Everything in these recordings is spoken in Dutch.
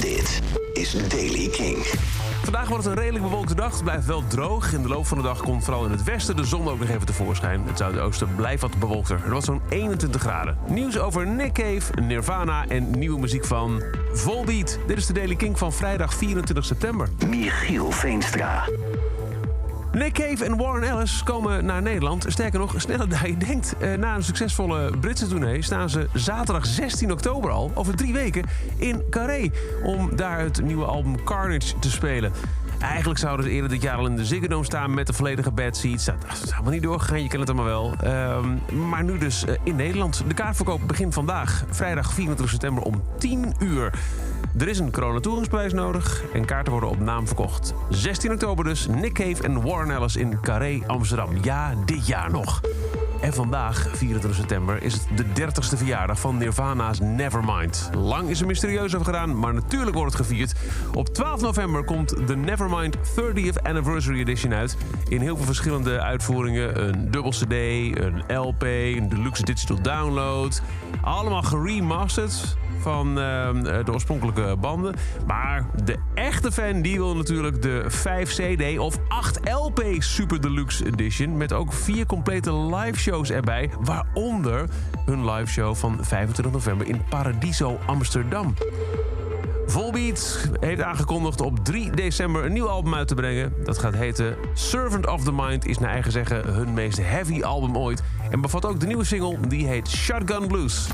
Dit is Daily King. Vandaag wordt het een redelijk bewolkte dag. Het blijft wel droog. In de loop van de dag komt vooral in het westen de zon ook nog even tevoorschijn. Het zuidoosten blijft wat bewolkter. Er was zo'n 21 graden. Nieuws over Nick Cave, Nirvana en nieuwe muziek van Volbeat. Dit is de Daily King van vrijdag 24 september. Michiel Veenstra. Nick Cave en Warren Ellis komen naar Nederland. Sterker nog, sneller dan je denkt. Eh, na een succesvolle Britse tournee staan ze zaterdag 16 oktober al, over drie weken, in Carré. Om daar het nieuwe album Carnage te spelen. Eigenlijk zouden ze eerder dit jaar al in de Ziggo Dome staan met de volledige bad seats. Dat is helemaal niet doorgegaan, je kent het allemaal wel. Ehm, maar nu dus eh, in Nederland. De kaartverkoop begint vandaag, vrijdag 24 september om 10 uur. Er is een coronatoeringsprijs nodig en kaarten worden op naam verkocht. 16 oktober dus, Nick Cave en Warren Ellis in Carré, Amsterdam. Ja, dit jaar nog. En vandaag, 24 september, is het de 30ste verjaardag van Nirvana's Nevermind. Lang is er mysterieus over gedaan, maar natuurlijk wordt het gevierd. Op 12 november komt de Nevermind 30th Anniversary Edition uit. In heel veel verschillende uitvoeringen. Een dubbel cd, een LP, een deluxe digital download. Allemaal geremasterd van uh, de oorspronkelijke banden. Maar de echte fan die wil natuurlijk de 5 CD of 8 LP Super Deluxe Edition. Met ook vier complete live erbij. Waaronder hun live show van 25 november in Paradiso Amsterdam. Volbeat heeft aangekondigd op 3 december een nieuw album uit te brengen. Dat gaat heten Servant of the Mind, is naar eigen zeggen hun meest heavy album ooit. En bevat ook de nieuwe single, die heet Shotgun Blues.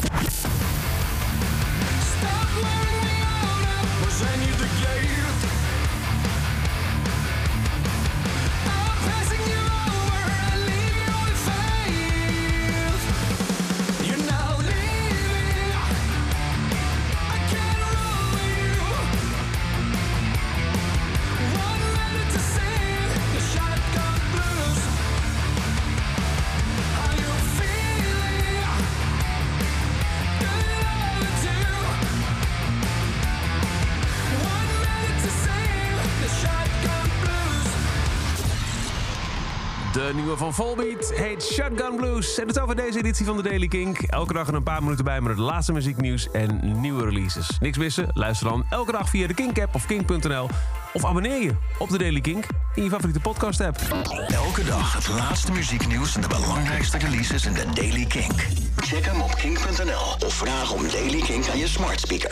De nieuwe van Volbeat heet Shotgun Blues. En het over deze editie van de Daily Kink. Elke dag een paar minuten bij met het laatste muzieknieuws en nieuwe releases. Niks missen? Luister dan elke dag via de Kink-app of kink.nl. Of abonneer je op de Daily Kink in je favoriete podcast-app. Elke dag het laatste muzieknieuws en de belangrijkste releases in de Daily Kink. Check hem op kink.nl of vraag om Daily Kink aan je smart speaker.